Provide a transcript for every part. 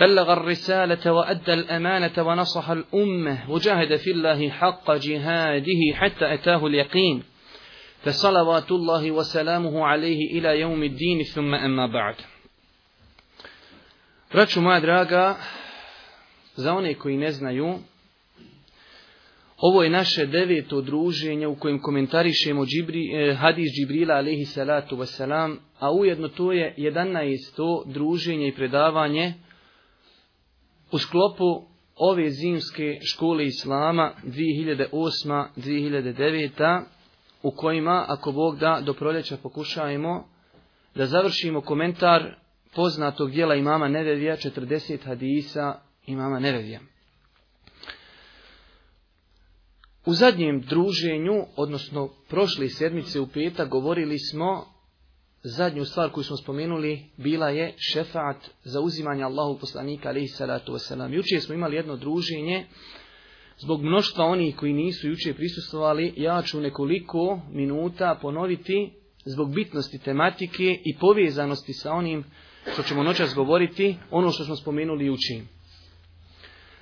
بلغ الرسالة وأدى الأمانة ونصح الأمة وجاهد في الله حق جهاده حتى أتاه اليقين فصلوات الله وسلامه عليه إلى يوم الدين ثم أما بعد رجو ما دراغا زوني كوي يوم Ovo je naše deveto druženje u kojem komentarišemo džibri, eh, hadis Džibrila alaihi salatu wasalam, a ujedno to je 11. druženje i predavanje u sklopu ove zimske škole Islama 2008-2009 u kojima, ako Bog da, do proljeća pokušajmo da završimo komentar poznatog dijela imama Nevevija, 40 hadisa imama Nevevija. U zadnjem druženju, odnosno prošle sedmice u petak, govorili smo zadnju stvar koju smo spomenuli bila je šefaat za uzimanje Allahu poslanika alaihi salatu wasalam. Jučer smo imali jedno druženje zbog mnoštva onih koji nisu jučer prisustvovali. Ja ću nekoliko minuta ponoviti zbog bitnosti tematike i povezanosti sa onim što ćemo noćas govoriti, ono što smo spomenuli jučer.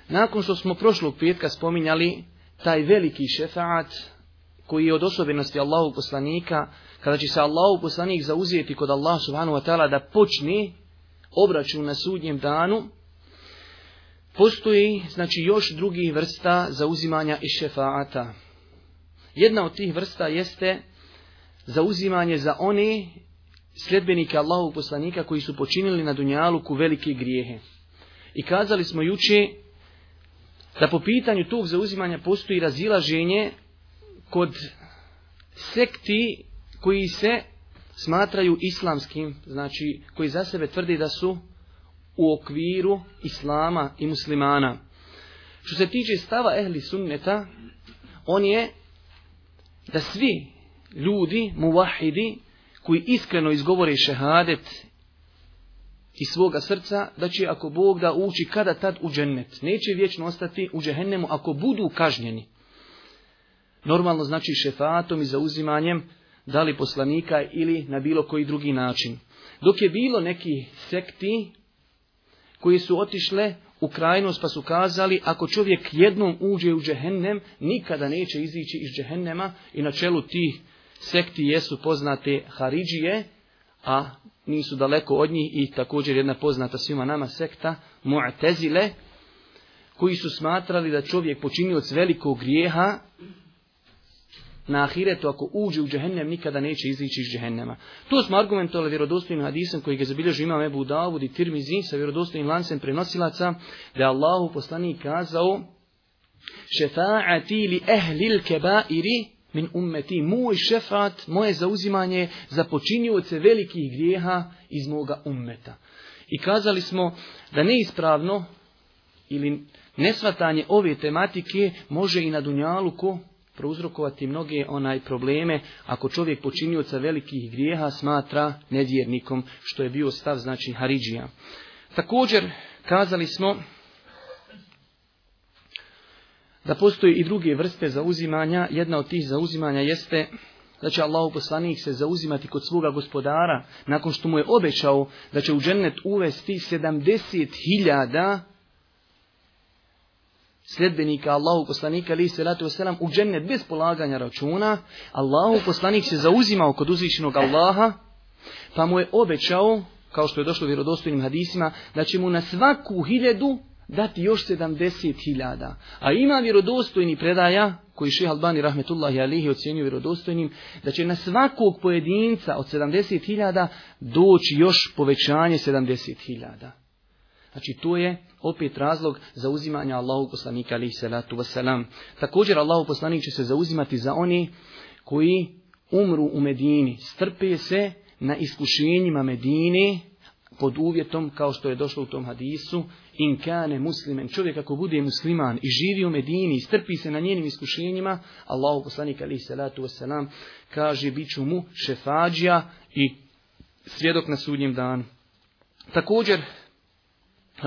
Nakon što smo prošlog petka spominjali taj veliki šefaat koji je od osobenosti Allahu poslanika, kada će se Allahu poslanik zauzeti kod Allah subhanahu wa ta'ala da počne obračun na sudnjem danu, postoji znači još drugih vrsta zauzimanja i šefaata. Jedna od tih vrsta jeste zauzimanje za one sljedbenike Allahu poslanika koji su počinili na Dunjaluku velike grijehe. I kazali smo juče da po pitanju tog zauzimanja postoji razilaženje kod sekti koji se smatraju islamskim, znači koji za sebe tvrdi da su u okviru islama i muslimana. Što se tiče stava ehli sunneta, on je da svi ljudi, muvahidi, koji iskreno izgovore šehadet iz svoga srca, da će ako Bog da uči kada tad u džennet. Neće vječno ostati u džehennemu ako budu kažnjeni. Normalno znači šefatom i zauzimanjem da li poslanika ili na bilo koji drugi način. Dok je bilo neki sekti koji su otišle u krajnost pa su kazali ako čovjek jednom uđe u džehennem nikada neće izići iz džehennema i na čelu tih sekti jesu poznate Haridžije, a nisu daleko od njih i također jedna poznata svima nama sekta Mu'tezile koji su smatrali da čovjek počinioc velikog grijeha na ahiretu ako uđe u džehennem nikada neće izići iz džehennema. To smo argumentovali vjerodostojnim hadisom koji ga zabilježio imam Ebu Davud i Tirmizi sa vjerodostojnim lancem prenosilaca da je Allahu poslanik kazao šefaati li ehlil kebairi min ummeti moj šefat, moje zauzimanje za počinioce velikih grijeha iz moga ummeta. I kazali smo da neispravno ili nesvatanje ove tematike može i na ko prouzrokovati mnoge onaj probleme ako čovjek počinioca velikih grijeha smatra nedjernikom, što je bio stav znači Haridžija. Također kazali smo da postoji i druge vrste zauzimanja. Jedna od tih zauzimanja jeste da će Allahu poslanik se zauzimati kod svoga gospodara nakon što mu je obećao da će u džennet uvesti 70.000 sljedbenika Allahu poslanika ali se ratu selam u džennet bez polaganja računa, Allahu poslanik se zauzimao kod uzvišenog Allaha, pa mu je obećao, kao što je došlo u vjerodostojnim hadisima, da će mu na svaku hiljedu dati još sedamdeset hiljada. A ima vjerodostojni predaja, koji ših Albani rahmetullahi alihi ocjenio vjerodostojnim, da će na svakog pojedinca od sedamdeset hiljada doći još povećanje sedamdeset hiljada. Znači to je opet razlog za uzimanje Allahu poslanika alaihi salatu wasalam. Također Allahu poslanik će se zauzimati za oni koji umru u Medini, strpe se na iskušenjima Medini pod uvjetom kao što je došlo u tom hadisu in kane muslimen, čovjek ako bude musliman i živi u Medini i strpi se na njenim iskušenjima, Allahu poslanik alaihi salatu wasalam kaže bit ću mu šefađija i svjedok na sudnjem danu. Također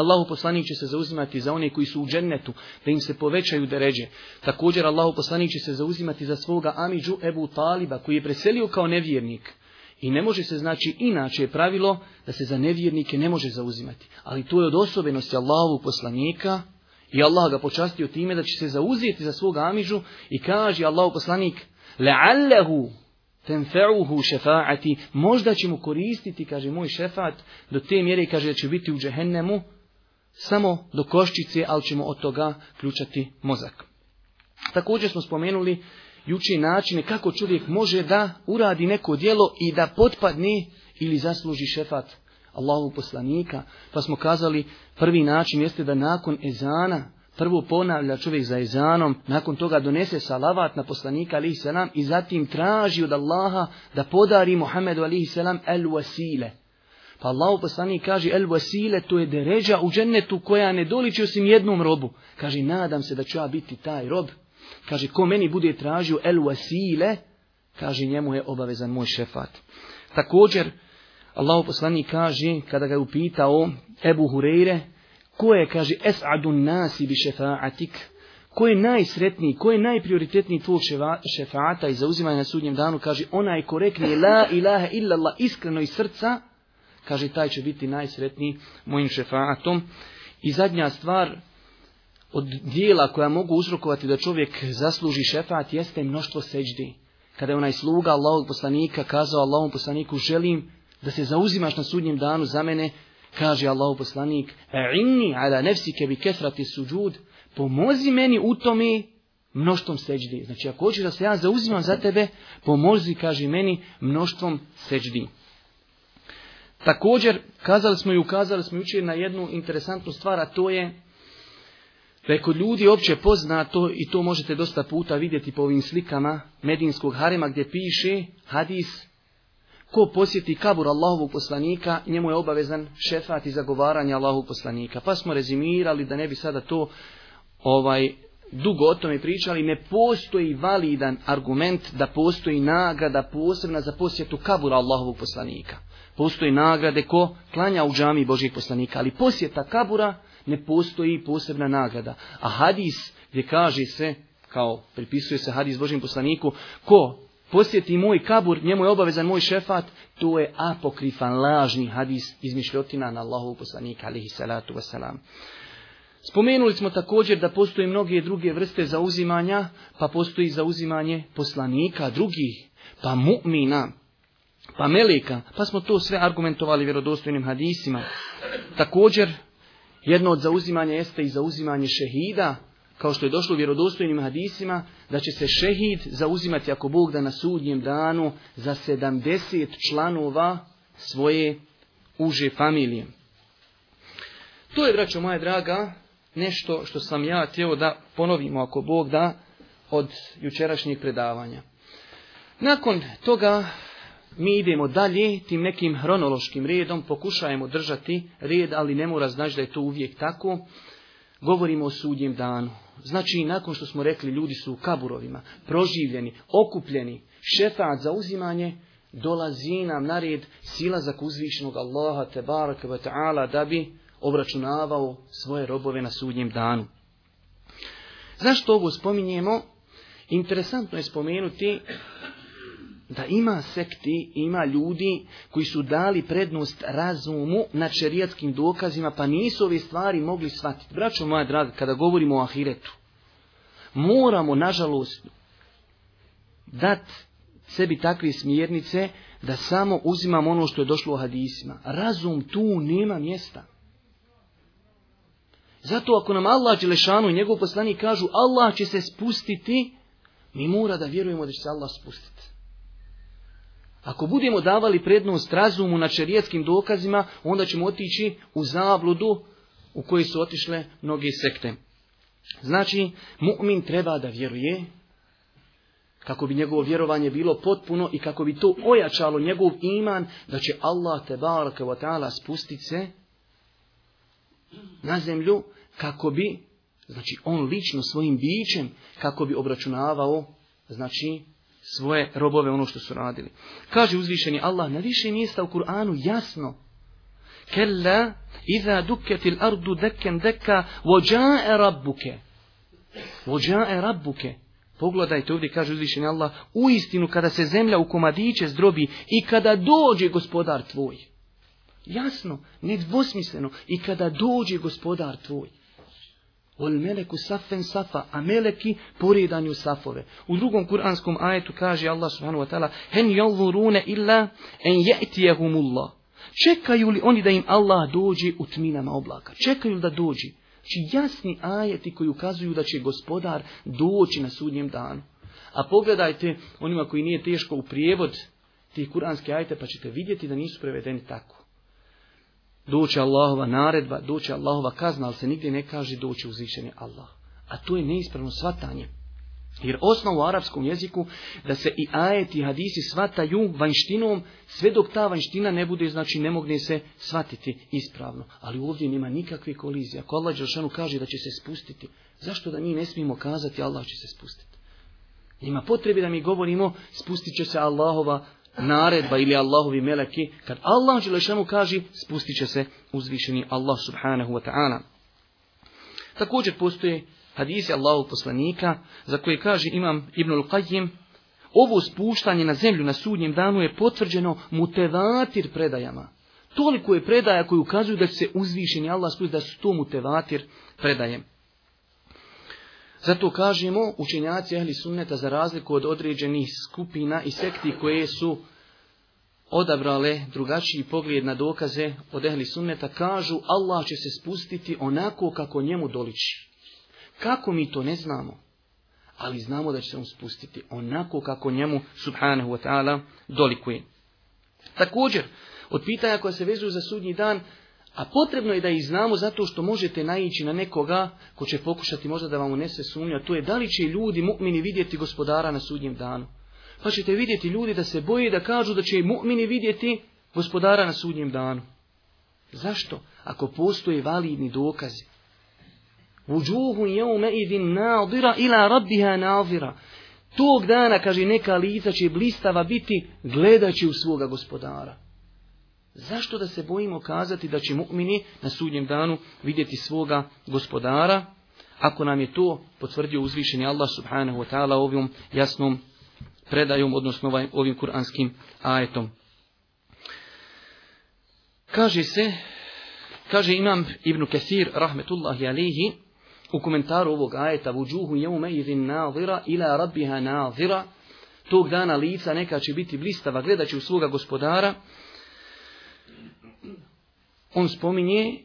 Allahu poslanik će se zauzimati za one koji su u džennetu, da im se povećaju deređe. Također Allahu poslanik će se zauzimati za svoga Amidžu Ebu Taliba koji je preselio kao nevjernik. I ne može se znači inače je pravilo da se za nevjernike ne može zauzimati. Ali to je od osobenosti Allahovog poslanika i Allah ga počastio time da će se zauzeti za svoga Amidžu i kaže Allahu poslanik Le'allahu tenfe'uhu šefa'ati, možda će mu koristiti, kaže moj šefat, do te mjere, kaže da će biti u džehennemu, samo do koščice, ali ćemo od toga ključati mozak. Također smo spomenuli juče načine kako čovjek može da uradi neko djelo i da potpadne ili zasluži šefat Allahu poslanika. Pa smo kazali prvi način jeste da nakon ezana prvo ponavlja čovjek za ezanom, nakon toga donese salavat na poslanika alihi selam i zatim traži od Allaha da podari Muhammedu alihi selam el wasile, pa Allah poslanik kaže, el vasile, to je deređa u džennetu koja ne doliči osim jednom robu. Kaže, nadam se da ću ja biti taj rob. Kaže, ko meni bude tražio el vasile, kaže, njemu je obavezan moj šefat. Također, Allah poslanik kaže, kada ga je upitao Ebu Hureyre, ko je, kaže, es'adun nasi bi šefa'atik, ko je najsretniji, ko je najprioritetniji tvog šefata i zauzimanja na sudnjem danu, kaže, onaj ko rekne la ilaha illallah iskreno iz srca, Kaže, taj će biti najsretniji mojim šefatom. I zadnja stvar od dijela koja mogu uzrokovati da čovjek zasluži šefat jeste mnoštvo seđdi. Kada je onaj sluga Allahog poslanika kazao Allahom poslaniku želim da se zauzimaš na sudnjem danu za mene, kaže Allahov poslanik, inni ala nefsike bi kesrati suđud, pomozi meni u tome mnoštvom seđdi. Znači, ako hoćeš da se ja zauzimam za tebe, pomozi, kaže meni, mnoštvom seđdi. Također, kazali smo i ukazali smo jučer na jednu interesantnu stvar, a to je da je kod ljudi opće poznato, i to možete dosta puta vidjeti po ovim slikama Medinskog harema gdje piše hadis, ko posjeti kabur Allahovog poslanika, njemu je obavezan šefat i zagovaranje Allahovog poslanika. Pa smo rezimirali da ne bi sada to ovaj dugo o tome pričali, ne postoji validan argument da postoji nagrada posebna za posjetu kabura Allahovog poslanika postoji nagrade ko klanja u džami Božijeg poslanika, ali posjeta kabura ne postoji posebna nagrada. A hadis gdje kaže se, kao pripisuje se hadis Božim poslaniku, ko posjeti moj kabur, njemu je obavezan moj šefat, to je apokrifan lažni hadis izmišljotina na Allahovog poslanika, alihi salatu wasalam. Spomenuli smo također da postoje mnoge druge vrste zauzimanja, pa postoji zauzimanje poslanika drugih, pa mu'mina, pa Melika, pa smo to sve argumentovali vjerodostojnim hadisima. Također, jedno od zauzimanja jeste i zauzimanje šehida, kao što je došlo u vjerodostojnim hadisima, da će se šehid zauzimati ako Bog da na sudnjem danu za 70 članova svoje uže familije. To je, braćo moja draga, nešto što sam ja htio da ponovimo ako Bog da od jučerašnjeg predavanja. Nakon toga mi idemo dalje tim nekim hronološkim redom, pokušajemo držati red, ali ne mora znaći da je to uvijek tako. Govorimo o sudnjem danu. Znači, nakon što smo rekli, ljudi su u kaburovima, proživljeni, okupljeni, šefat za uzimanje, dolazi nam na red silazak kuzvišnog Allaha te baraka wa ta'ala da bi obračunavao svoje robove na sudnjem danu. Zašto ovo spominjemo? Interesantno je spomenuti da ima sekti, ima ljudi koji su dali prednost razumu na čerijatskim dokazima, pa nisu ove stvari mogli shvatiti. Braćo moja draga, kada govorimo o ahiretu, moramo, nažalost, dat sebi takve smjernice da samo uzimamo ono što je došlo u hadisima. Razum tu nema mjesta. Zato ako nam Allah Đelešanu i njegov poslanik kažu Allah će se spustiti, mi mora da vjerujemo da će se Allah spustiti. Ako budemo davali prednost razumu na čerijetskim dokazima, onda ćemo otići u zabludu u koji su otišle mnoge sekte. Znači, mu'min treba da vjeruje kako bi njegovo vjerovanje bilo potpuno i kako bi to ojačalo njegov iman da će Allah te baraka wa ta'ala spustiti se na zemlju kako bi, znači on lično svojim bićem, kako bi obračunavao, znači svoje robove ono što su radili. Kaže uzvišeni Allah na više mjesta u Kur'anu jasno. Kella iza duke ardu deken deka vođae rabbuke. Vođae rabbuke. Pogledajte ovdje, kaže uzvišeni Allah, u istinu kada se zemlja u komadiće zdrobi i kada dođe gospodar tvoj. Jasno, nedvosmisleno, i kada dođe gospodar tvoj. Ol meleku safen safa, a meleki poredanju safove. U drugom kuranskom ajetu kaže Allah subhanahu wa ta'ala, hen yanzuruna illa en Čekaju li oni da im Allah dođe u tminama oblaka? Čekaju li da dođe? Či znači, jasni ajeti koji ukazuju da će gospodar doći na sudnjem danu. A pogledajte onima koji nije teško u prijevod tih kuranske ajete pa ćete vidjeti da nisu prevedeni tako. Doće Allahova naredba, doće Allahova kazna, ali se nigdje ne kaže doće uzvišeni Allah. A to je neispravno svatanje. Jer osnov u arapskom jeziku da se i ajet i hadisi svataju vanjštinom sve dok ta vanjština ne bude, znači ne mogne se svatiti ispravno. Ali ovdje nema nikakve kolizije. Ako Allah Đelšanu kaže da će se spustiti, zašto da mi ne smijemo kazati Allah će se spustiti? Ima potrebe da mi govorimo spustit će se Allahova naredba ili Allahovi meleki, kad Allah Đelešanu kaže, spustit će se uzvišeni Allah subhanahu wa ta'ala. Također postoji hadisi Allahu poslanika, za koje kaže imam Ibnul Qayyim, ovo spuštanje na zemlju na sudnjem danu je potvrđeno mutevatir predajama. Toliko je predaja koji ukazuju da će se uzvišeni Allah spustiti, da su to mutevatir predajem. Zato kažemo učenjaci ehli sunneta za razliku od određenih skupina i sekti koje su odabrale drugačiji pogled na dokaze od ehli sunneta, kažu Allah će se spustiti onako kako njemu doliči. Kako mi to ne znamo, ali znamo da će se on spustiti onako kako njemu subhanahu wa ta'ala dolikuje. Također, od pitanja koja se vezuju za sudnji dan, a potrebno je da ih znamo zato što možete naići na nekoga ko će pokušati možda da vam unese sumnju, a to je da li će ljudi mu'mini vidjeti gospodara na sudnjem danu. Pa ćete vidjeti ljudi da se boje da kažu da će mu'mini vidjeti gospodara na sudnjem danu. Zašto? Ako postoje validni dokazi. Uđuhu jeume idin nadira ila rabbiha nadira. Tog dana, kaže, neka lica će blistava biti gledaći u svoga gospodara. Zašto da se bojimo kazati da će mu'mini na sudnjem danu vidjeti svoga gospodara, ako nam je to potvrdio uzvišeni Allah subhanahu wa ta'ala ovim jasnom predajom, odnosno ovaj, ovim, kuranskim ajetom. Kaže se, kaže imam Ibn Kesir, rahmetullahi alihi, u komentaru ovog ajeta, vuđuhu jevme izin nazira ila rabbiha nazira, tog dana lica neka će biti blistava, gledat u svoga gospodara, on spominje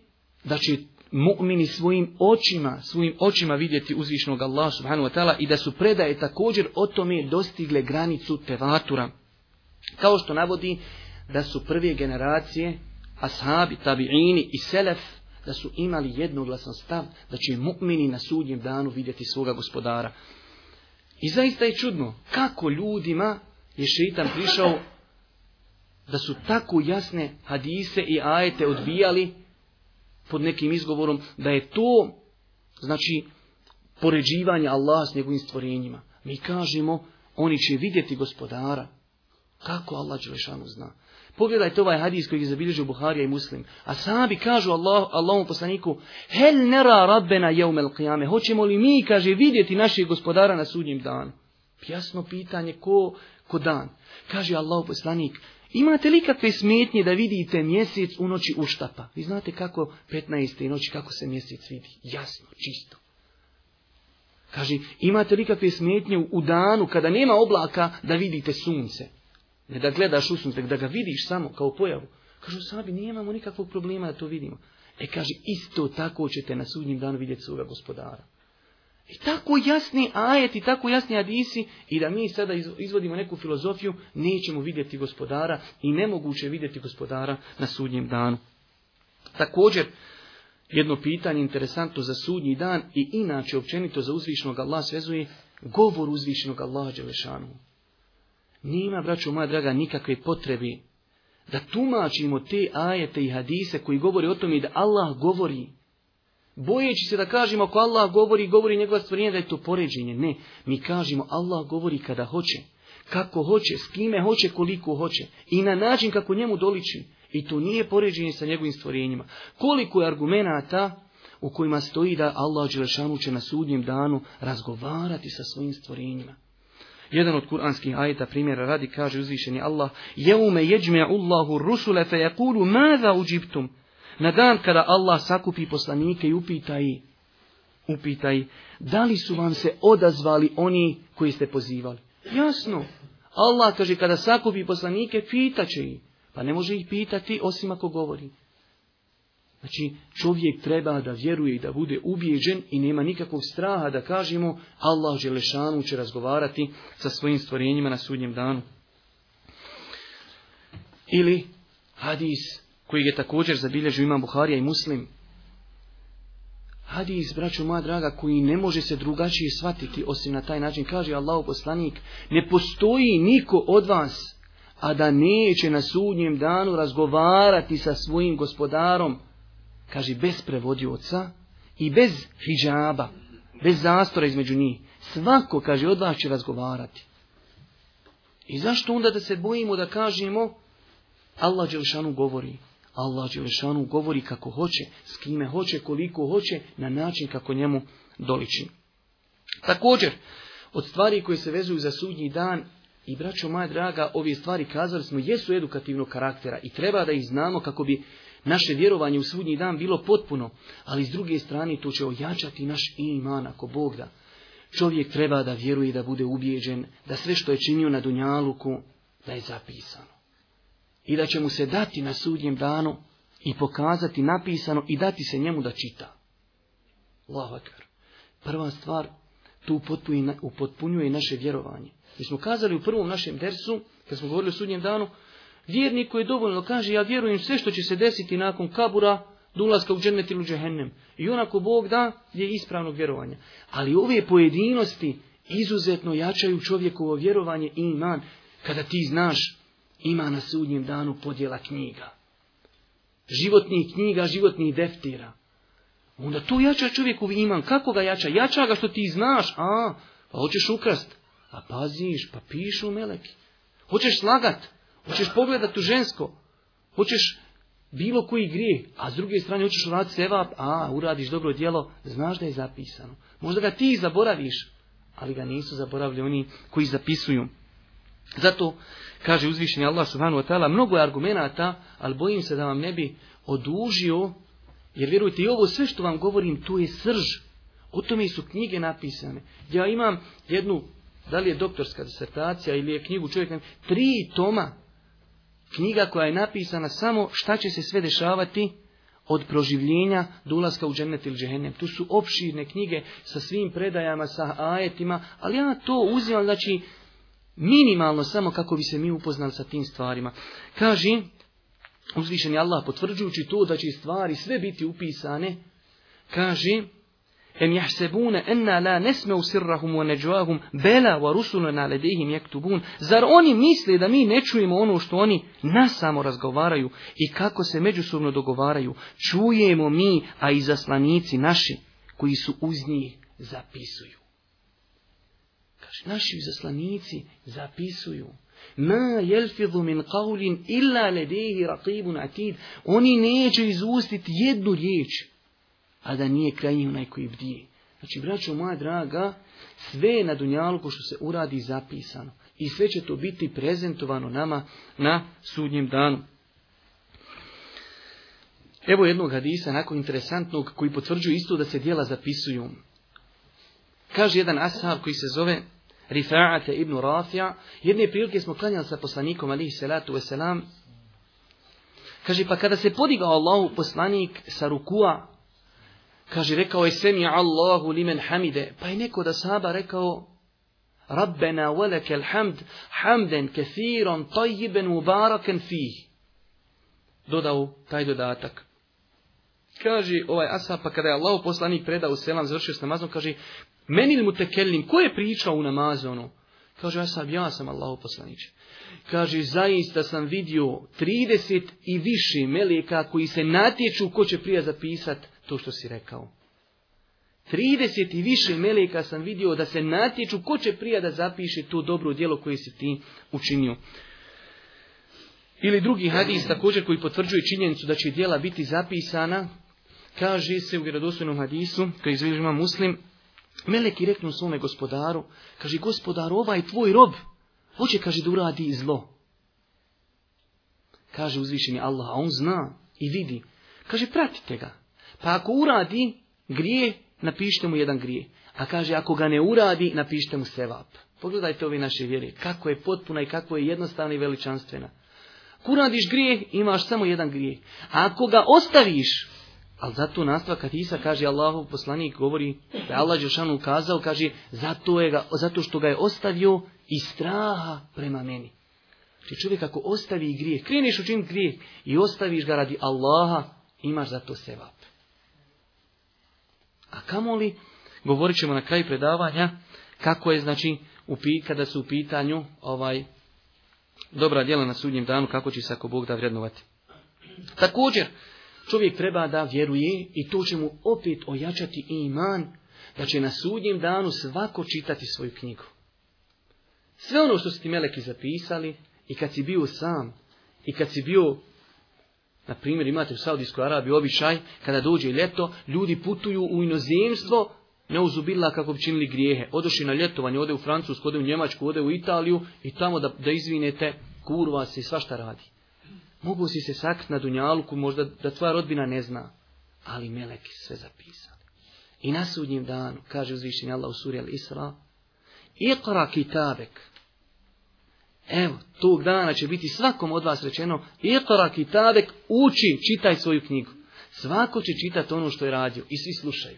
da će mu'mini svojim očima, svojim očima vidjeti uzvišnog Allaha subhanahu wa ta'ala i da su predaje također o tome dostigle granicu tevatura. Kao što navodi da su prve generacije ashabi, tabi'ini i selef da su imali jednoglasan stav da će mu'mini na sudnjem danu vidjeti svoga gospodara. I zaista je čudno kako ljudima je šeitan prišao da su tako jasne hadise i ajete odbijali pod nekim izgovorom da je to znači poređivanje Allaha s njegovim stvorenjima. Mi kažemo oni će vidjeti gospodara. Kako Allah Đelešanu zna? Pogledajte ovaj hadis koji je zabilježio Buharija i Muslim. A sahabi kažu Allah, Allahom poslaniku, hel nera rabbena jeumel qiyame, hoćemo li mi, kaže, vidjeti našeg gospodara na sudnjem danu? Jasno pitanje, ko, ko dan? Kaže Allah poslanik, Imate li kakve smetnje da vidite mjesec u noći uštapa? Vi znate kako 15. noći, kako se mjesec vidi? Jasno, čisto. Kaže, imate li kakve smetnje u danu kada nema oblaka da vidite sunce? Ne da gledaš u sunce, da ga vidiš samo kao pojavu. Kažu, sabi, nemamo nikakvog problema da to vidimo. E kaže, isto tako ćete na sudnjem danu vidjeti svoga gospodara. I tako jasni ajet i tako jasni hadisi i da mi sada izvodimo neku filozofiju, nećemo vidjeti gospodara i nemoguće vidjeti gospodara na sudnjem danu. Također, jedno pitanje interesantno za sudnji dan i inače općenito za uzvišnog Allah svezuje govor uzvišnog Allaha Đelešanu. Nima, braćo moja draga, nikakve potrebi da tumačimo te ajete i hadise koji govori o tome da Allah govori bojeći se da kažemo ako Allah govori, govori njegova stvorenja da je to poređenje. Ne, mi kažemo Allah govori kada hoće, kako hoće, s kime hoće, koliko hoće i na način kako njemu doliči. I to nije poređenje sa njegovim stvorenjima. Koliko je argumenata u kojima stoji da Allah Đelešanu će na sudnjem danu razgovarati sa svojim stvorenjima. Jedan od kuranskih ajeta primjera radi kaže uzvišeni Allah Jeume jeđme Allahu rusule fe jakulu maza uđiptum na dan kada Allah sakupi poslanike i upitaji, upitaj da li su vam se odazvali oni koji ste pozivali? Jasno. Allah kaže kada sakupi poslanike će ih. Pa ne može ih pitati osim ako govori. Znači, čovjek treba da vjeruje i da bude ubijeđen i nema nikakvog straha da kažemo Allah Želešanu će razgovarati sa svojim stvorenjima na sudnjem danu. Ili hadis koji je također zabilježio imam Buharija i Muslim. Hadis, braćo moja draga, koji ne može se drugačije shvatiti osim na taj način, kaže Allahu poslanik, ne postoji niko od vas, a da neće na sudnjem danu razgovarati sa svojim gospodarom, kaže, bez prevodioca i bez hijjaba, bez zastora između njih. Svako, kaže, od vas će razgovarati. I zašto onda da se bojimo da kažemo, Allah Đelšanu govori. Allah Đelešanu govori kako hoće, s kime hoće, koliko hoće, na način kako njemu doliči. Također, od stvari koje se vezuju za sudnji dan i braćo moja draga, ove stvari kazali smo jesu edukativnog karaktera i treba da ih znamo kako bi naše vjerovanje u sudnji dan bilo potpuno, ali s druge strane to će ojačati naš iman ako Bog da. Čovjek treba da vjeruje da bude ubijeđen, da sve što je činio na Dunjaluku, da je zapisano i da će mu se dati na sudnjem danu i pokazati napisano i dati se njemu da čita. Lavakar, Prva stvar, tu upotpunjuje naše vjerovanje. Mi smo kazali u prvom našem dersu, kad smo govorili o sudnjem danu, koji je dovoljno kaže, ja vjerujem sve što će se desiti nakon kabura, dulaska u džennet ili džehennem. I onako Bog da je ispravnog vjerovanja. Ali ove pojedinosti izuzetno jačaju čovjekovo vjerovanje i iman. Kada ti znaš ima na sudnjem danu podjela knjiga. Životnih knjiga, životnih deftira. Onda tu jača čovjeku iman. Kako ga jača? Jača ga što ti znaš. A, pa hoćeš ukrast. A paziš, pa pišu meleki. Hoćeš slagat. Hoćeš pogledat u žensko. Hoćeš bilo koji grije. a s druge strane hoćeš uraditi sevap, a uradiš dobro djelo, znaš da je zapisano. Možda ga ti zaboraviš, ali ga nisu zaboravili oni koji zapisuju. Zato Kaže uzvišeni Allah subhanahu wa ta'ala, mnogo je argumenata, ali bojim se da vam ne bi odužio, jer vjerujte i ovo sve što vam govorim, tu je srž. O tome su knjige napisane. Ja imam jednu, da li je doktorska disertacija ili je knjigu čovjeka, tri toma knjiga koja je napisana samo šta će se sve dešavati od proživljenja do ulaska u džennet ili džehennem. Tu su opširne knjige sa svim predajama, sa ajetima, ali ja to uzimam, znači, Minimalno samo kako bi se mi upoznali sa tim stvarima. Kaži, uzvišeni Allah potvrđujući to da će stvari sve biti upisane, Kaži, Em jahsebune enna la nesme sirrahum wa neđuahum bela wa jektubun. Zar oni misle da mi ne čujemo ono što oni samo razgovaraju i kako se međusobno dogovaraju? Čujemo mi, a i zaslanici naši koji su uz njih zapisuju. Kaže, naši zaslanici zapisuju. Ma jelfidhu min illa raqibun atid. Oni neće izustiti jednu riječ, a da nije krajnji njih onaj koji bdije. Znači, braćo moja draga, sve na dunjaluku što se uradi zapisano. I sve će to biti prezentovano nama na sudnjem danu. Evo jednog hadisa, nakon interesantnog, koji potvrđuje isto da se dijela zapisuju. Kaže jedan ashab koji se zove Rifa'ata ibn Rafi'a. Jedne prilike smo klanjali sa poslanikom alihi salatu wasalam. Kaže, pa kada se podigao Allahu poslanik sa rukua, kaže, rekao je Semi Allahu limen hamide. Pa je neko da sahaba rekao, Rabbena veleke hamd, hamden kethiron, tajiben mubaraken fih. Dodao taj dodatak. Kaže ovaj Asa, pa kada je Allah poslanik predao selam, završio s namazom, kaže, meni mu tekelim, ko je pričao u namazonu? Kaže, ja sam, ja sam Allahu Kaže, zaista sam vidio 30 i više meleka koji se natječu ko će prije zapisat to što si rekao. 30 i više meleka sam vidio da se natječu ko će prija da zapiše to dobro djelo koje si ti učinio. Ili drugi hadis također koji potvrđuje činjenicu da će djela biti zapisana, kaže se u vjerodostojnom hadisu koji izvježima muslim, Meleki reknu svome gospodaru, kaže, gospodar, ovaj tvoj rob, hoće, kaže, da uradi zlo. Kaže uzvišeni Allah, a on zna i vidi. Kaže, pratite ga. Pa ako uradi grije, napišite mu jedan grije. A kaže, ako ga ne uradi, napišite mu sevap. Pogledajte ove naše vjere, kako je potpuna i kako je jednostavna i veličanstvena. Ako uradiš grije, imaš samo jedan grije. A ako ga ostaviš, ali zato kad hadisa kaže Allahov poslanik govori da je Allah ukazao, kaže zato, je ga, zato što ga je ostavio i straha prema meni. Znači čovjek ako ostavi grijeh, kreneš čim grijeh i ostaviš ga radi Allaha, imaš za to sevap. A kamoli, govorit ćemo na kraju predavanja, kako je znači upi, kada su u pitanju ovaj dobra djela na sudnjem danu, kako će se ako Bog da vrednovati. Također, čovjek treba da vjeruje i to će mu opet ojačati iman, da će na sudnjem danu svako čitati svoju knjigu. Sve ono što su ti meleki zapisali i kad si bio sam i kad si bio na primjer, imate u Saudijskoj Arabiji običaj, kada dođe ljeto, ljudi putuju u inozemstvo, ne uzubila kako bi činili grijehe. Odoši na ljetovanje, ode u Francusku, ode u Njemačku, ode u Italiju i tamo da, da izvinete, kurva se i svašta radi. Mogu si se sakti na dunjalku, možda da tvoja rodbina ne zna, ali meleki sve zapisali. I na sudnjem danu, kaže uzvišenje Allah u suri Al-Isra, Iqra kitabek. Evo, tog dana će biti svakom od vas rečeno, Iqra kitabek, uči, čitaj svoju knjigu. Svako će čitati ono što je radio i svi slušaju.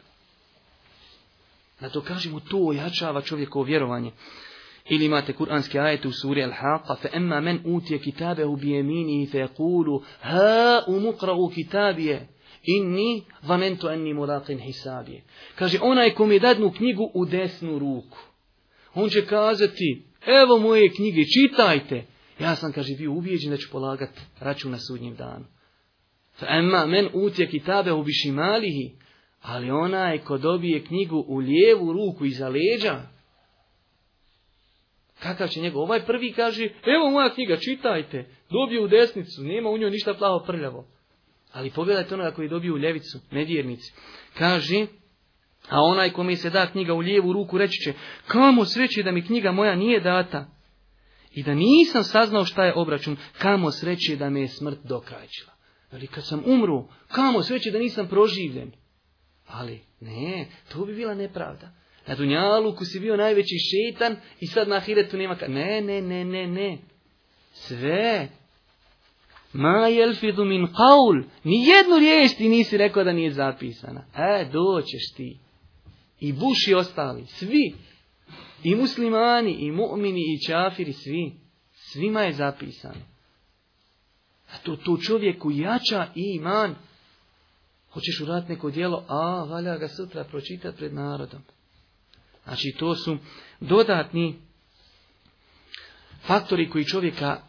Na to kažemo, to ojačava čovjekovo vjerovanje. Ili imate kuranski ajet u suri Al-Haqqa, fe emma men utje kitabehu i fe kulu, ha umukra'u kitabije, inni vanento enni muraqin hisabije. Kaže, onaj kom je dadnu knjigu u desnu ruku, on će kazati, evo moje knjige, čitajte. Ja sam, kaže, bio ubijeđen da ću polagati račun na sudnjem danu. Fe emma men utje kitabehu bišimalihi, ali onaj ko dobije knjigu u lijevu ruku iza leđa, Kakav će njegov? Ovaj prvi kaže, evo moja knjiga, čitajte. Dobio u desnicu, nema u njoj ništa plavo prljavo. Ali pogledajte onoga koji dobio u ljevicu, nedjernici. Kaže, a onaj kome se da knjiga u lijevu ruku reći će, kamo sreće da mi knjiga moja nije data i da nisam saznao šta je obračun, kamo sreće da me je smrt dokrajčila. Ali kad sam umru, kamo sreće da nisam proživljen. Ali ne, to bi bila nepravda. Na Dunjaluku si bio najveći šetan i sad na Ahiretu nema... Ka... Ne, ne, ne, ne, ne. Sve. Ma jelfidu min qaul. Nijednu riječ ti nisi rekao da nije zapisana. E, doćeš ti. I buši ostali. Svi. I muslimani, i mu'mini, i čafiri, svi. Svima je zapisano. A to, to čovjeku jača iman. Hoćeš urat neko djelo, a valja ga sutra pročitati pred narodom. Znači to su dodatni faktori koji čovjeka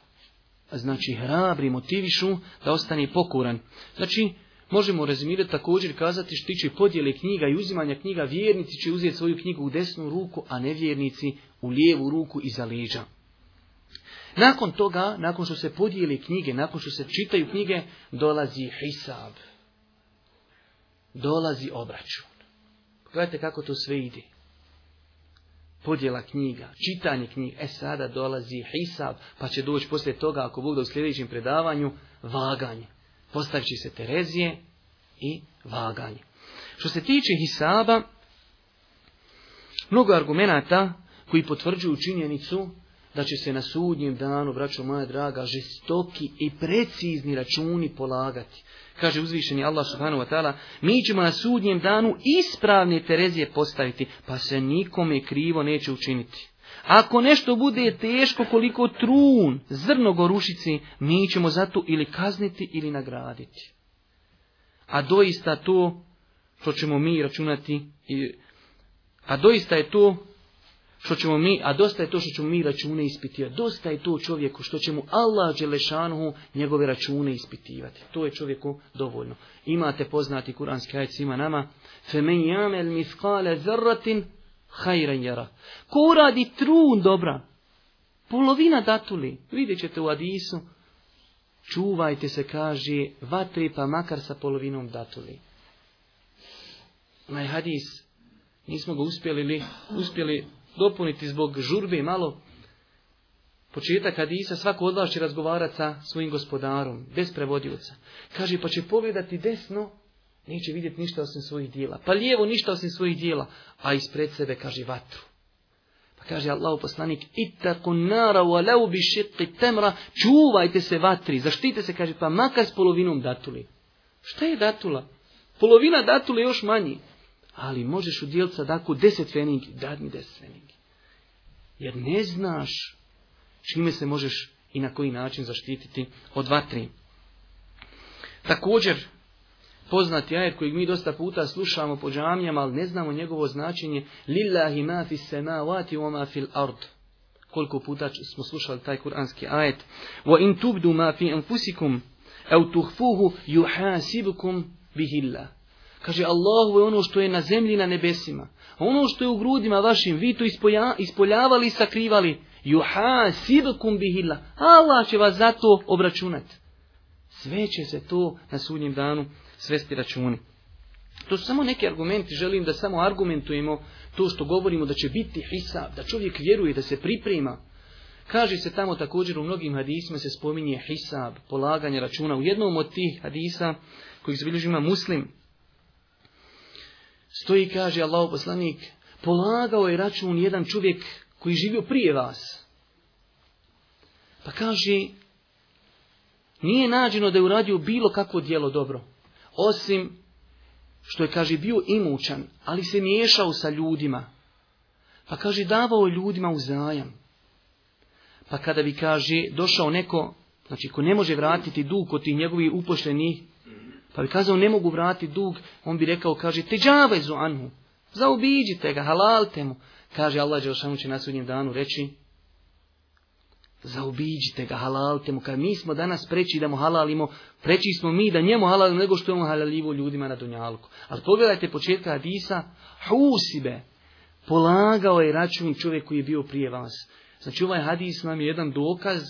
znači hrabri, motivišu da ostane pokuran. Znači, možemo rezimirati također kazati što tiče podjele knjiga i uzimanja knjiga, vjernici će uzeti svoju knjigu u desnu ruku, a nevjernici u lijevu ruku iza leđa. Nakon toga, nakon što se podijeli knjige, nakon što se čitaju knjige, dolazi hisab. Dolazi obračun. Pogledajte kako to sve ide podjela knjiga, čitanje knjiga. E sada dolazi hisab, pa će doći poslije toga, ako bude u sljedećem predavanju, vaganje. Postavit će se Terezije i vaganje. Što se tiče hisaba, mnogo argumenata koji potvrđuju činjenicu da će se na sudnjem danu, braćo moja draga, žestoki i precizni računi polagati. Kaže uzvišeni Allah subhanahu wa ta'ala, mi ćemo na sudnjem danu ispravne Terezije postaviti, pa se nikome krivo neće učiniti. Ako nešto bude teško koliko trun, zrno gorušici, mi ćemo zato ili kazniti ili nagraditi. A doista to što ćemo mi računati, a doista je to što ćemo mi, a dosta je to što ćemo mi račune ispitivati. Dosta je to čovjeku što će mu Allah Đelešanuhu njegove račune ispitivati. To je čovjeku dovoljno. Imate poznati kuranski ajet svima nama. Femen jamel miskale zarratin hajran jara. Ko uradi trun dobra, polovina datuli, vidjet ćete u Adisu, čuvajte se, kaže, vatri pa makar sa polovinom datuli. Na hadis, nismo ga uspjeli, li, uspjeli dopuniti zbog žurbe malo početak hadisa, svako od vas će razgovarati sa svojim gospodarom, bez prevodioca. Kaže, pa će pogledati desno, neće vidjeti ništa osim svojih dijela. Pa lijevo ništa osim svojih dijela, a ispred sebe, kaže, vatru. Pa kaže Allah poslanik, itaku nara alau bi temra, čuvajte se vatri, zaštite se, kaže, pa makar s polovinom datuli. Šta je datula? Polovina datule još manji ali možeš udjeliti sadaku deset feningi, daj mi deset feningi. Jer ne znaš čime se možeš i na koji način zaštititi od vatri. Također, poznati ajet kojeg mi dosta puta slušamo po džamijama, ali ne znamo njegovo značenje, lillahi ma fi sena fil ard. Koliko puta smo slušali taj kuranski ajet. Wa in tubdu ma fi enfusikum, tuhfuhu yuhasibukum bihillah. Kaže, Allahu je ono što je na zemlji na nebesima. ono što je u grudima vašim, vi to ispoljavali i sakrivali. Juha, sibkum bihila. Allah će vas za to obračunati. Sve će se to na sudnjem danu svesti računi. To su samo neki argumenti, želim da samo argumentujemo to što govorimo da će biti hisab, da čovjek vjeruje, da se priprema. Kaže se tamo također u mnogim hadisima se spominje hisab, polaganje računa. U jednom od tih hadisa koji zabilježima muslim, Stoji, kaže Allahu poslanik, polagao je račun jedan čovjek koji živio prije vas. Pa kaže, nije nađeno da je uradio bilo kakvo djelo dobro, osim što je, kaže, bio imućan, ali se miješao sa ljudima. Pa kaže, davao ljudima ljudima uzajam. Pa kada bi, kaže, došao neko, znači ko ne može vratiti dug od tih njegovih upošljenih, pa bi kazao ne mogu vratiti dug, on bi rekao kaže te zu anhu, zaobiđite ga, halalte mu. Kaže Allah ošanu će na sudnjem danu reći zaobiđite ga, halalte mu. Kad mi smo danas preći da mu halalimo, preći smo mi da njemu halalimo nego što je on halalivo ljudima na Dunjalku. Ali pogledajte početka Hadisa, husibe, polagao je račun čovjek koji je bio prije vas. Znači ovaj Hadis nam je jedan dokaz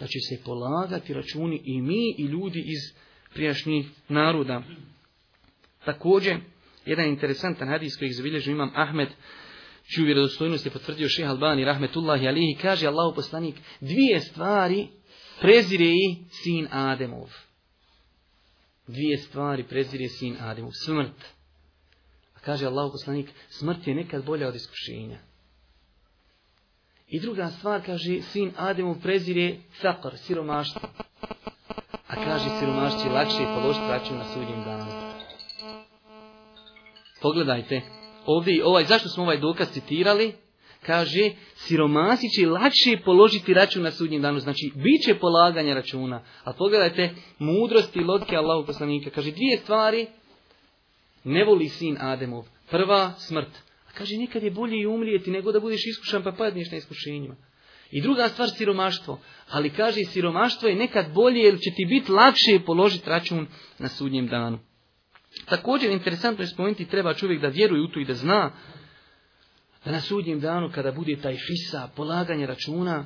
da će se polagati računi i mi i ljudi iz prijašnjih naroda. Također, jedan interesantan hadis koji zabilježio imam Ahmed, čiju vjerodostojnost je potvrdio šeha Albani, rahmetullahi alihi, kaže Allahu poslanik, dvije stvari prezire i sin Ademov. Dvije stvari prezire sin Ademov. Smrt. A kaže Allahu poslanik, smrt je nekad bolja od iskušenja. I druga stvar, kaže, sin Ademov prezire sakar, siromaštvo. A kaže siromašći lakše položiti račun na sudnjem danu. Pogledajte, ovdje ovaj, zašto smo ovaj dokaz citirali? Kaže, siromasi će lakše položiti račun na sudnjem danu. Znači, bit će polaganja računa. A pogledajte, mudrost i lotke Allahu poslanika. Kaže, dvije stvari ne voli sin Ademov. Prva, smrt. A kaže, nekad je bolje i umrijeti nego da budeš iskušan pa padneš na iskušenjima. I druga stvar, siromaštvo. Ali kaže, siromaštvo je nekad bolje jer će ti biti lakše položiti račun na sudnjem danu. Također, interesantno je spomenuti, treba čovjek da vjeruje u to i da zna da na sudnjem danu, kada bude taj fisa, polaganje računa,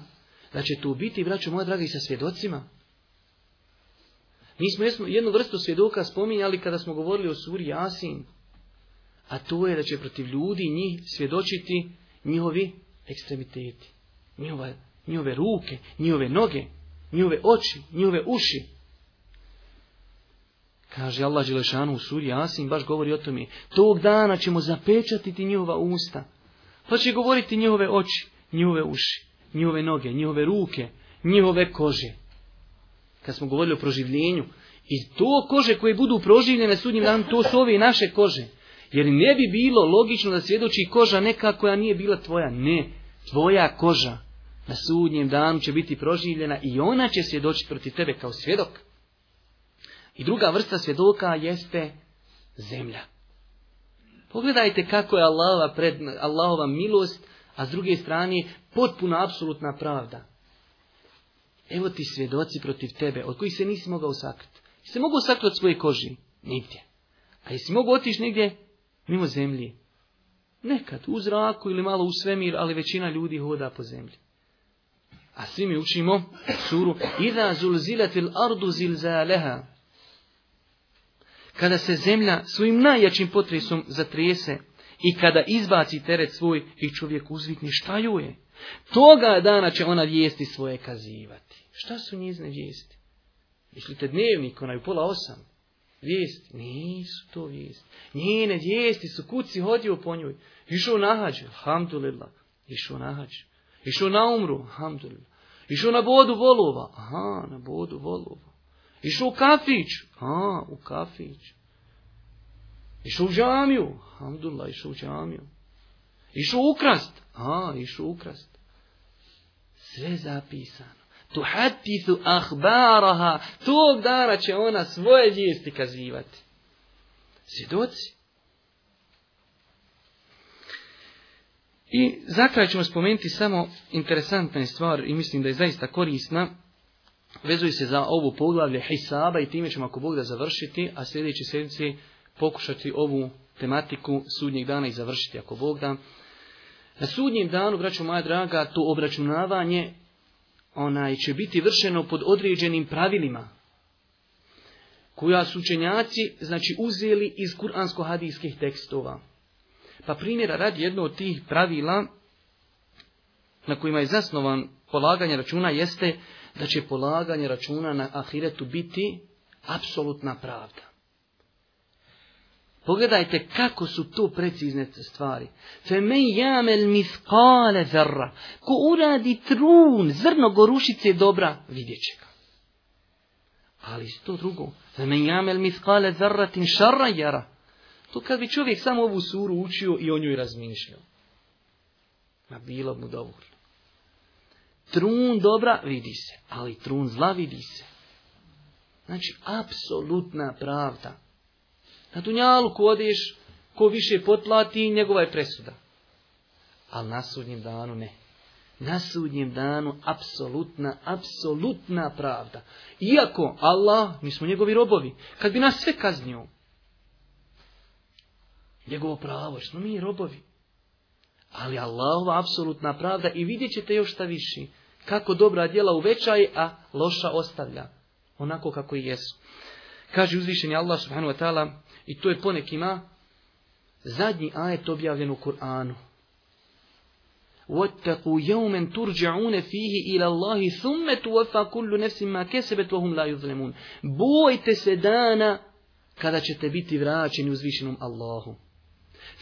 da će tu biti, braćo moja dragi, sa svjedocima. Mi smo jednu vrstu svjedoka spominjali kada smo govorili o suri Jasin, a to je da će protiv ljudi njih svjedočiti njihovi ekstremiteti njihove, ruke, njihove noge, njihove oči, njihove uši. Kaže Allah Đelešanu u suri Asim, baš govori o tome, tog dana ćemo zapečatiti njihova usta, pa će govoriti njihove oči, njihove uši, njihove noge, njihove ruke, njihove kože. Kad smo govorili o proživljenju, i to kože koje budu proživljene sudnjim dan, to su ove naše kože. Jer ne bi bilo logično da svjedoči koža neka koja nije bila tvoja. Ne, tvoja koža na sudnjem danu će biti proživljena i ona će svjedočiti protiv tebe kao svjedok. I druga vrsta svjedoka jeste zemlja. Pogledajte kako je Allahova, pred, Allahova milost, a s druge strane potpuna apsolutna pravda. Evo ti svjedoci protiv tebe, od kojih se nisi mogao sakriti. Se mogu sakriti od svoje koži? Nigdje. A jesi mogu otići negdje? Mimo zemlji. Nekad u zraku ili malo u svemir, ali većina ljudi hoda po zemlji. A svi mi učimo suru Iza zulzilatil ardu zilzaleha. Kada se zemlja svojim najjačim potresom zatrese i kada izbaci teret svoj i čovjek uzvikni šta ju je, toga dana će ona vijesti svoje kazivati. Šta su njezne vijesti? Mislite dnevnik, onaj u pola osam vijest. Nisu to vijest. Njene vijesti su kuci hodio po njoj. Išao na hađ, alhamdulillah. Išao na hađ. Išao na umru, alhamdulillah. Išao na bodu volova. Aha, na bodu volova. Išao u kafić. Aha, u kafić. Išao u džamiju. Alhamdulillah, išao u džamiju. Išao ukrast. Aha, išao ukrast. Sve zapisano tuhatithu ahbaraha, tog dara će ona svoje vijesti kazivati. Svjedoci. I za kraj ćemo spomenuti samo interesantna stvar i mislim da je zaista korisna. Vezuje se za ovu poglavlje Hisaba i time ćemo ako Bog da završiti, a sljedeći sedmici pokušati ovu tematiku sudnjeg dana i završiti ako Bog da. Na sudnjem danu, braćo moja draga, to obračunavanje onaj će biti vršeno pod određenim pravilima koja su učenjaci znači uzeli iz kuransko-hadijskih tekstova. Pa primjera radi jedno od tih pravila na kojima je zasnovan polaganje računa jeste da će polaganje računa na ahiretu biti apsolutna pravda. Pogledajte kako su to precizne stvari. me jamel miskale zrra. Ko uradi trun, zrno gorušice dobra, vidjet će ga. Ali to drugo. me jamel miskale zrra tin šarra jara. To kad bi čovjek samo ovu suru učio i o njoj razmišljao. Ma bilo mu dovoljno. Trun dobra vidi se, ali trun zla vidi se. Znači, apsolutna pravda. Na ko odeš, ko više potlati, njegova je presuda. Ali na sudnjem danu ne. Na sudnjem danu apsolutna, apsolutna pravda. Iako Allah, mi smo njegovi robovi, kad bi nas sve kaznio, njegovo pravo, što smo mi robovi. Ali Allahova apsolutna pravda i vidjet ćete još šta viši. Kako dobra djela uvećaje, a loša ostavlja. Onako kako i jesu. Kaže uzvišenje Allah subhanahu wa ta'ala i to je ponekima zadnji ajet objavljen u Kur'anu. وَاتَّقُوا يَوْمًا تُرْجَعُونَ fihi ila Allahi, ثُمَّ تُوَفَّا kullu nefsima مَا كَسَبَتْ وَهُمْ لَا يُظْلَمُونَ Bojte se dana kada ćete biti vraćeni uzvišenom Allahu.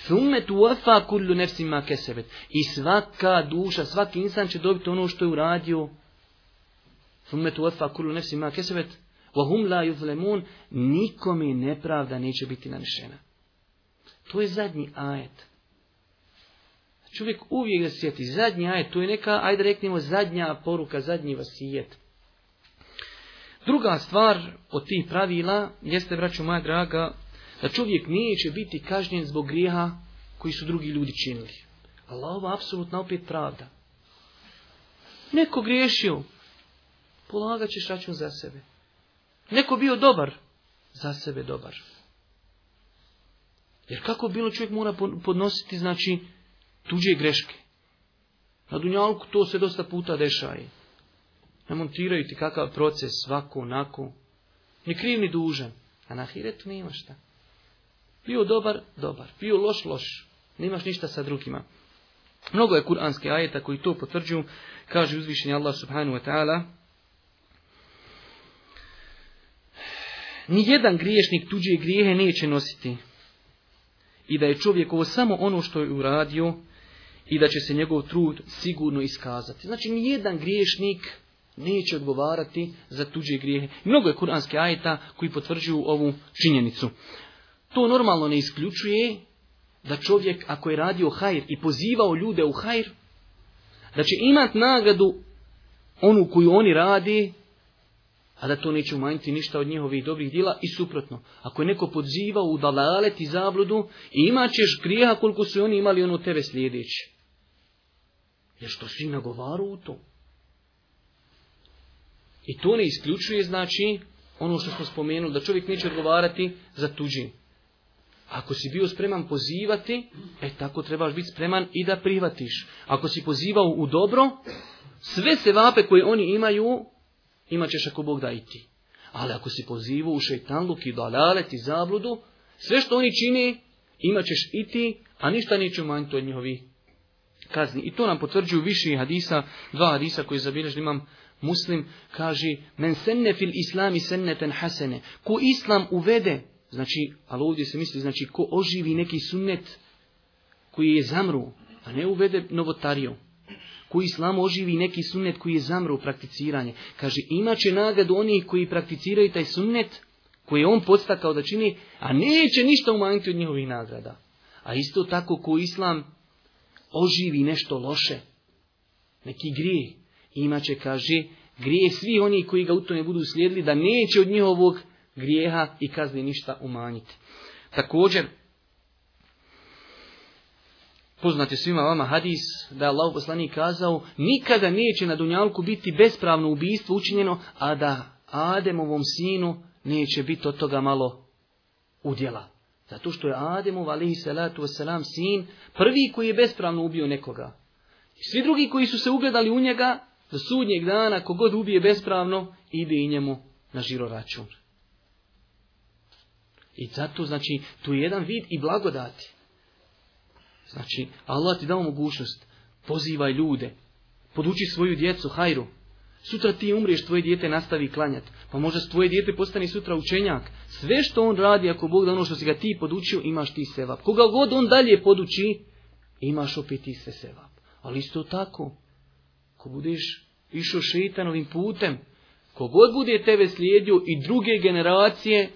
ثُمَّ تُوَفَّا كُلُّ نَفْسٍ مَا كَسَبَتْ I svaka duša, svaki insan će dobiti ono što je uradio. ثُمَّ تُوَفَّا kullu نَفْسٍ مَا كَسَبَتْ وَهُمْ لَا Nikome nepravda neće biti nanešena. To je zadnji ajet. Čovjek uvijek da sjeti zadnji ajet, to je neka, ajde reknemo, zadnja poruka, zadnji vasijet. Druga stvar od tih pravila jeste, braću moja draga, da čovjek neće biti kažnjen zbog grijeha koji su drugi ljudi činili. Ali je apsolutna opet pravda. Neko griješio, polagat ćeš račun za sebe. Neko bio dobar, za sebe dobar. Jer kako bilo čovjek mora podnositi, znači, tuđe greške. Na Dunjalku to se dosta puta dešaje. Ne ti kakav proces, svako, onako. Ni kriv, ni dužan. A na hiretu nema šta. Bio dobar, dobar. Bio loš, loš. Nemaš ništa sa drugima. Mnogo je kuranske ajeta koji to potvrđuju. Kaže uzvišenje Allah subhanahu wa ta'ala. Nijedan griješnik tuđe grijehe neće nositi. I da je čovjek ovo samo ono što je uradio i da će se njegov trud sigurno iskazati. Znači, nijedan griješnik neće odgovarati za tuđe grijehe. Mnogo je kuranske ajeta koji potvrđuju ovu činjenicu. To normalno ne isključuje da čovjek ako je radio hajr i pozivao ljude u hajr, da će imat nagradu onu koju oni radi a da to neće umanjiti ništa od njihovih dobrih djela i suprotno. Ako je neko podzivao u dalalet i zabludu, imat ćeš grijeha koliko su oni imali ono tebe sljedeće. Jer što svi nagovaru u to. I to ne isključuje, znači, ono što smo spomenuli, da čovjek neće odgovarati za tuđin. Ako si bio spreman pozivati, e tako trebaš biti spreman i da prihvatiš. Ako si pozivao u dobro, sve se vape koje oni imaju, imat ćeš ako Bog da i ti. Ali ako si pozivu u šeitanluk i dalalet i zabludu, sve što oni čini, ćeš i ti, a ništa neće umanjiti od njihovi kazni. I to nam potvrđuju više hadisa, dva hadisa koji zabilježili imam muslim, kaže, men senne fil islami ten hasene, ko islam uvede, znači, ali ovdje se misli, znači, ko oživi neki sunnet koji je zamru, a ne uvede novotariju, koji islam oživi neki sunnet koji je zamro u prakticiranje. Kaže, imat će nagradu oni koji prakticiraju taj sunnet koji je on podstakao da čini, a neće ništa umanjiti od njihovih nagrada. A isto tako koji islam oživi nešto loše, neki grije, će, kaže, grije svi oni koji ga u tome budu slijedili, da neće od njihovog grijeha i kazne ništa umanjiti. Također, poznati svima vama hadis da je Allah poslani kazao nikada neće na Dunjalku biti bespravno ubijstvo učinjeno, a da Ademovom sinu neće biti od toga malo udjela. Zato što je Ademov, alihi salatu wasalam, sin prvi koji je bespravno ubio nekoga. I svi drugi koji su se ugledali u njega, do sudnjeg dana, kogod ubije bespravno, ide i njemu na žiro račun. I zato, znači, tu je jedan vid i blagodati. Znači, Allah ti dao mogućnost, pozivaj ljude, poduči svoju djecu, hajru. Sutra ti umriješ, tvoje dijete nastavi klanjati. Pa možda tvoje dijete postani sutra učenjak. Sve što on radi, ako Bog da ono što si ga ti podučio, imaš ti sevap. Koga god on dalje poduči, imaš opet ti se sevap. Ali isto tako, ko budeš išao šeitanovim putem, kogod bude tebe slijedio i druge generacije,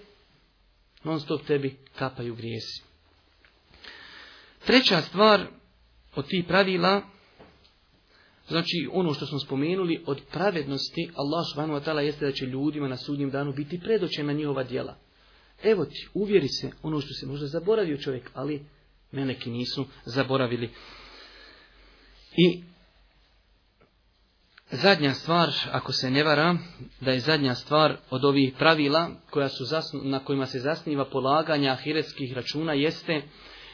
non stop tebi kapaju grijesi. Treća stvar od tih pravila, znači ono što smo spomenuli, od pravednosti Allah subhanahu wa ta'ala jeste da će ljudima na sudnjem danu biti predočena njihova djela. Evo ti, uvjeri se ono što se možda zaboravio čovjek, ali ne nisu zaboravili. I zadnja stvar, ako se ne vara, da je zadnja stvar od ovih pravila koja su na kojima se zasniva polaganja ahiretskih računa jeste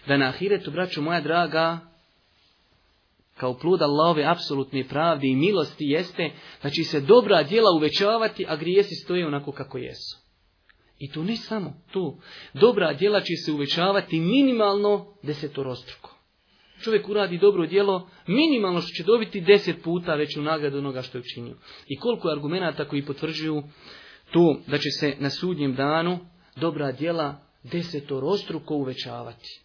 da na ahiretu, braću moja draga, kao plod Allahove apsolutne pravde i milosti jeste da će se dobra djela uvećavati, a grijesi stoje onako kako jesu. I to ne samo to. Dobra djela će se uvećavati minimalno desetorostruko. Čovjek uradi dobro djelo minimalno što će dobiti deset puta veću nagradu onoga što je učinio. I koliko je argumenata koji potvrđuju to da će se na sudnjem danu dobra djela desetorostruko uvećavati.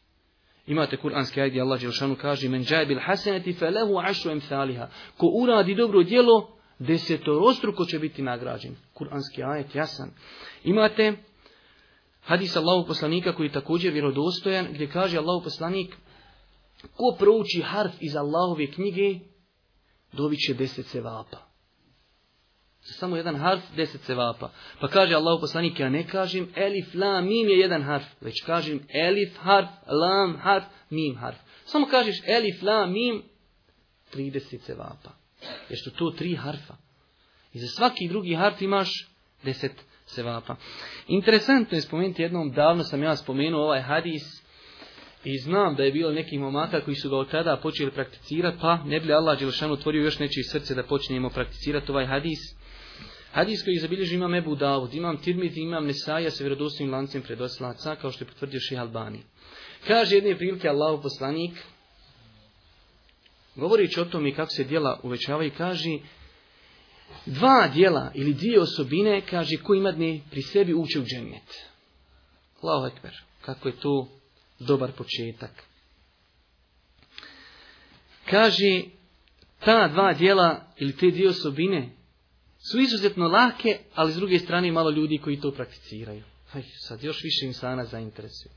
Imate kuranski ajd Allah Đelšanu kaže Men bil haseneti lehu ašu emthaliha. Ko uradi dobro djelo, desetorostruko će biti nagrađen. Kur'anski ajet jasan. Imate hadis Allahu poslanika koji je također vjerodostojan gdje kaže Allahu poslanik ko prouči harf iz Allahove knjige dobit će deset sevapa. Znači, samo jedan harf, deset sevapa. Pa kaže Allahu poslanik, ja ne kažem elif, la, mim je jedan harf, već kažem elif, harf, lam, harf, mim, harf. Samo kažeš elif, la, mim, 30 sevapa. Jer su to tri harfa. I za svaki drugi harf imaš deset sevapa. Interesantno je spomenuti jednom, davno sam ja spomenuo ovaj hadis, i znam da je bilo nekih momaka koji su ga od tada počeli prakticirati, pa ne bi Allah Đelšanu otvorio još nečije srce da počnemo prakticirati ovaj hadis. Hadis koji zabilježi imam Ebu Davud, imam Tirmid, imam Nesaja sa vjerodostojnim lancem predoslaca, kao što je potvrdio Ših Albani. Kaže jedne prilike Allahov poslanik, govoreći o i kako se djela uvećavaju, kaže dva djela ili dvije osobine, kaže, ko dni pri sebi uče u džennet. ekber, kako je to dobar početak. Kaže, ta dva djela ili te dvije osobine su izuzetno lake, ali s druge strane malo ljudi koji to prakticiraju. Aj, sad još više insana zainteresuje.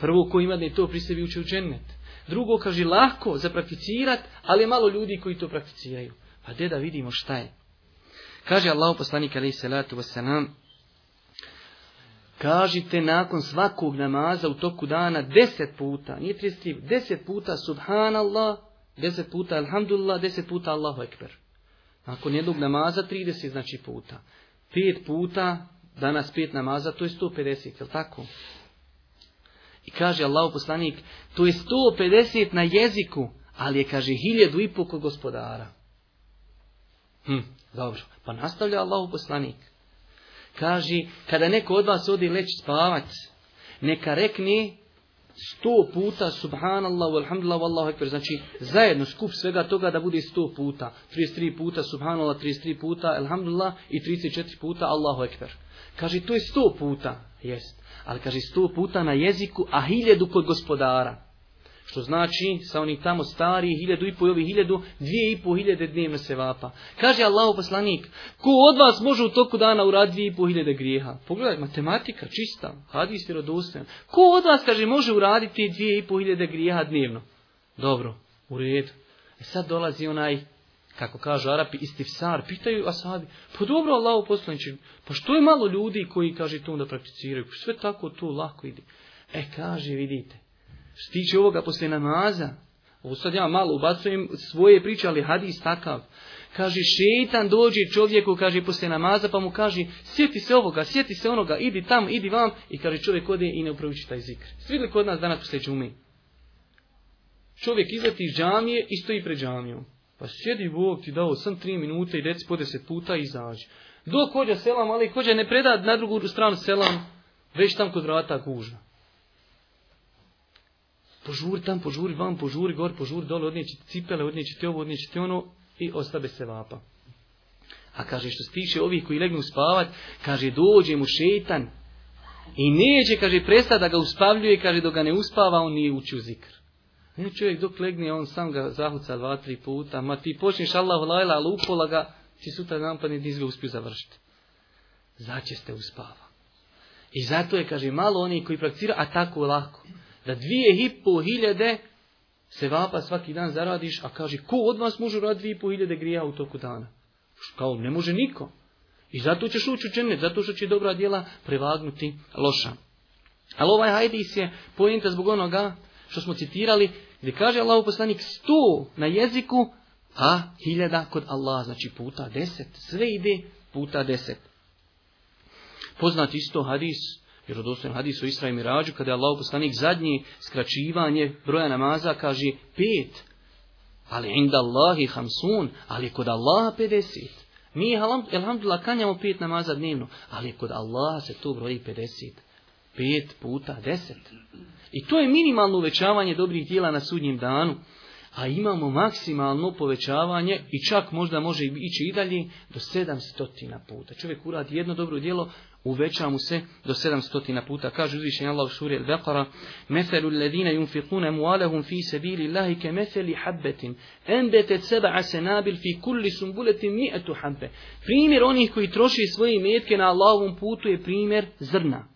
Prvo, ko ima da je to pri sebi Drugo, kaže, lako za prakticirat, ali je malo ljudi koji to prakticiraju. Pa gdje da vidimo šta je. Kaže Allah poslanik alaih salatu wasalam, kažite nakon svakog namaza u toku dana deset puta, nije 30, deset puta subhanallah, deset puta alhamdulillah, deset puta Allahu ekber. Nakon jednog namaza 30 znači puta. 5 puta, danas 5 namaza, to je 150, jel tako? I kaže Allah poslanik, to je 150 na jeziku, ali je, kaže, hiljadu i pol kod gospodara. Hm, dobro. Pa nastavlja Allah poslanik. Kaže, kada neko od vas odi leći spavat, neka rekni, sto puta subhanallahu, alhamdulillah, wallahu ekber. Znači zajedno skup svega toga da bude sto puta. 33 puta subhanallah, 33 puta alhamdulillah i 34 puta Allahu ekber. Kaže to je sto puta. Jest. Ali kaže sto puta na jeziku, a hiljedu kod gospodara. Što znači sa onih tamo starih hiljadu i po i ovih hiljadu, dvije i po hiljade se vapa. Kaže Allah poslanik, ko od vas može u toku dana uraditi dvije i po hiljade grijeha? Pogledaj, matematika čista, hadis vjerodostojan. Ko od vas, kaže, može uraditi dvije i po hiljade grijeha dnevno? Dobro, u redu. E sad dolazi onaj kako kažu Arapi, istifsar, pitaju Asadi. pa dobro Allah poslanik, pa što je malo ljudi koji, kaže, to da prakticiraju, sve tako to lako ide. E, kaže, vidite, Stiče ovoga poslije namaza. Ovo sad ja malo ubacujem svoje priče, ali hadis takav. Kaže, šeitan dođe čovjeku, kaže, poslije namaza, pa mu kaže, sjeti se ovoga, sjeti se onoga, idi tam, idi vam. I kaže, čovjek ode i ne upravići taj zikr. Svidli kod nas danas poslije džume. Čovjek izleti iz džamije i stoji pred džamijom. Pa sjedi Bog ti dao sam tri minute i deci po deset puta i izađi. Dok hođa selam, ali hođa ne preda na drugu stranu selam, već tam kod vrata kuža. Požuri tam, požuri vam, požuri gor, požuri dole, odnijeći cipele, odnijeći te ovo, odnijeći ono i ostabe se vapa. A kaže što se tiče ovih koji legnu spavat, kaže dođe mu šetan i neće, kaže, prestati da ga uspavljuje, kaže, dok ga ne uspava, on nije učio zikr. Ne čovjek dok legne, on sam ga zahuca dva, tri puta, ma ti počneš Allah lajla, ali upola ga, ti sutra pa nije ga uspio završiti. Začeste uspava. I zato je, kaže, malo oni koji prakciraju, a tako lako da dvije i po hiljade se vapa svaki dan zaradiš, a kaže, ko od vas može raditi dvije i po hiljade grija u toku dana? Kao, ne može niko. I zato ćeš ući u zato što će dobra djela prevagnuti loša. Ali ovaj hajdis je pojenta zbog onoga što smo citirali, gdje kaže Allah poslanik sto na jeziku, a hiljada kod Allah, znači puta deset. Sve ide puta deset. Poznat isto hadis vjerodostojnom hadisu Isra i Mirađu, kada je Allah poslanik zadnji skraćivanje broja namaza, kaže pet, ali inda Allahi hamsun, ali kod Allaha 50. Mi, alhamdulillah, kanjamo pet namaza dnevno, ali kod Allaha se to broji 50. Pet puta deset. I to je minimalno uvećavanje dobrih dijela na sudnjem danu a imamo maksimalno povećavanje i čak možda može ići i dalje do stotina puta. Čovjek uradi jedno dobro djelo, uveća mu se do 700 puta. Kaže uzvišenje Allah u suri Al-Baqara: "Meselu alladhina yunfiquna fi ke habatin anbatat sab'a sanabil fi kulli Primjer onih koji troši svoje metke na Allahovom putu je primjer zrna.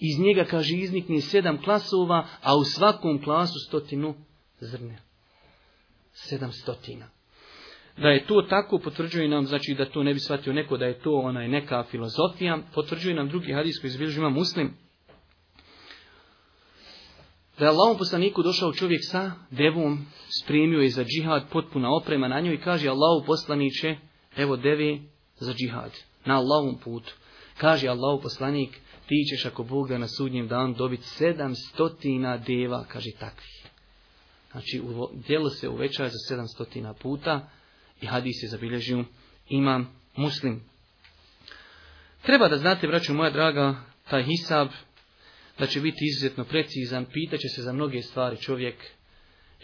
Iz njega kaže iznikne sedam klasova, a u svakom klasu stotinu zrne sedamstotina. Da je to tako, potvrđuje nam, znači da to ne bi shvatio neko, da je to onaj neka filozofija, potvrđuje nam drugi hadis koji izbilježi muslim, da je Allahom poslaniku došao čovjek sa devom, spremio je za džihad, potpuna oprema na njoj i kaže Allahu poslaniće, evo devi za džihad, na Allahom putu. Kaže Allahu poslanik, ti ćeš ako Bog da na sudnjem dan dobiti sedam deva, kaže takvih. Znači, djelo se uvećava za 700 puta i hadis je zabilježio imam muslim. Treba da znate, braću moja draga, taj hisab, da će biti izuzetno precizan, pitaće se za mnoge stvari čovjek.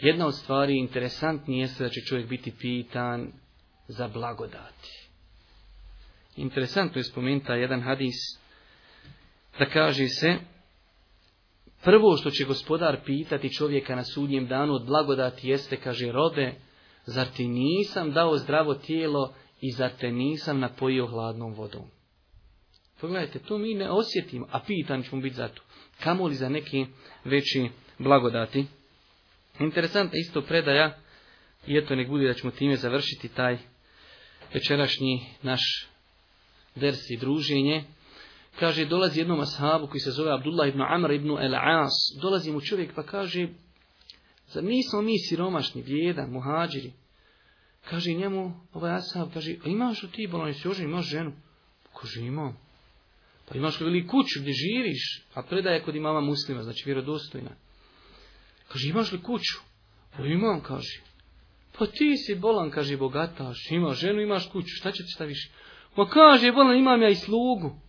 Jedna od stvari interesantnije jeste da će čovjek biti pitan za blagodati. Interesantno je spomenta jedan hadis da kaže se Prvo što će gospodar pitati čovjeka na sudnjem danu od blagodati jeste, kaže, robe, zar ti nisam dao zdravo tijelo i zar te nisam napojio hladnom vodom? Pogledajte, to mi ne osjetimo, a pitan ćemo biti za to. Kamo li za neki veći blagodati? Interesantna isto predaja, i eto nek bude da ćemo time završiti taj večerašnji naš versi i druženje. Kaže, dolazi jednom ashabu koji se zove Abdullah ibn Amr ibn El-As. Dolazi mu čovjek pa kaže, zar nismo mi siromašni, bijeda, muhađiri? Kaže njemu, ovaj ashab, kaže, a imaš li ti si sjožen, imaš ženu? Kaže, imam. Pa imaš li kuću gdje živiš? A predaje je kod imama muslima, znači vjerodostojna. Kaže, imaš li kuću? Pa imam, kaže. Pa ti si bolan, kaže, bogataš, imaš ženu, imaš kuću, šta će ti šta više? Ma kaže, bolan, imam ja i slugu.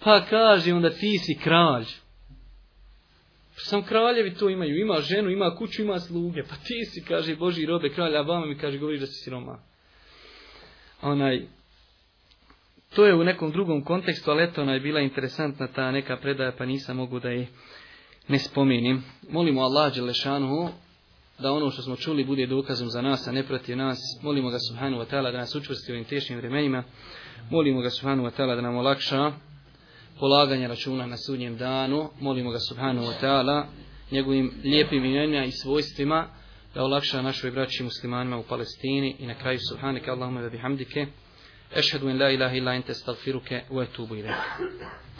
Pa kaže onda ti si kralj. Pa sam kraljevi to imaju, ima ženu, ima kuću, ima sluge. Pa ti si, kaže Boži robe, kralja, a vama mi kaže, govoriš da si siroma. Onaj, to je u nekom drugom kontekstu, ali eto, ona je bila interesantna ta neka predaja, pa nisam mogu da je ne spominim Molimo Allah Đelešanu da ono što smo čuli bude dokazom za nas, a ne protiv nas. Molimo ga Subhanu wa da nas učvrsti u ovim teškim vremenima. Molimo ga Subhanu wa da nam olakša polaganja računa na sudnjem danu. Molimo ga subhanahu wa ta'ala njegovim lijepim imenima i svojstvima da olakša našoj braći muslimanima u Palestini i na kraju subhanaka Allahumma wa bihamdike. Ešhedu in la ilaha illa ente stagfiruke wa etubu ilaha.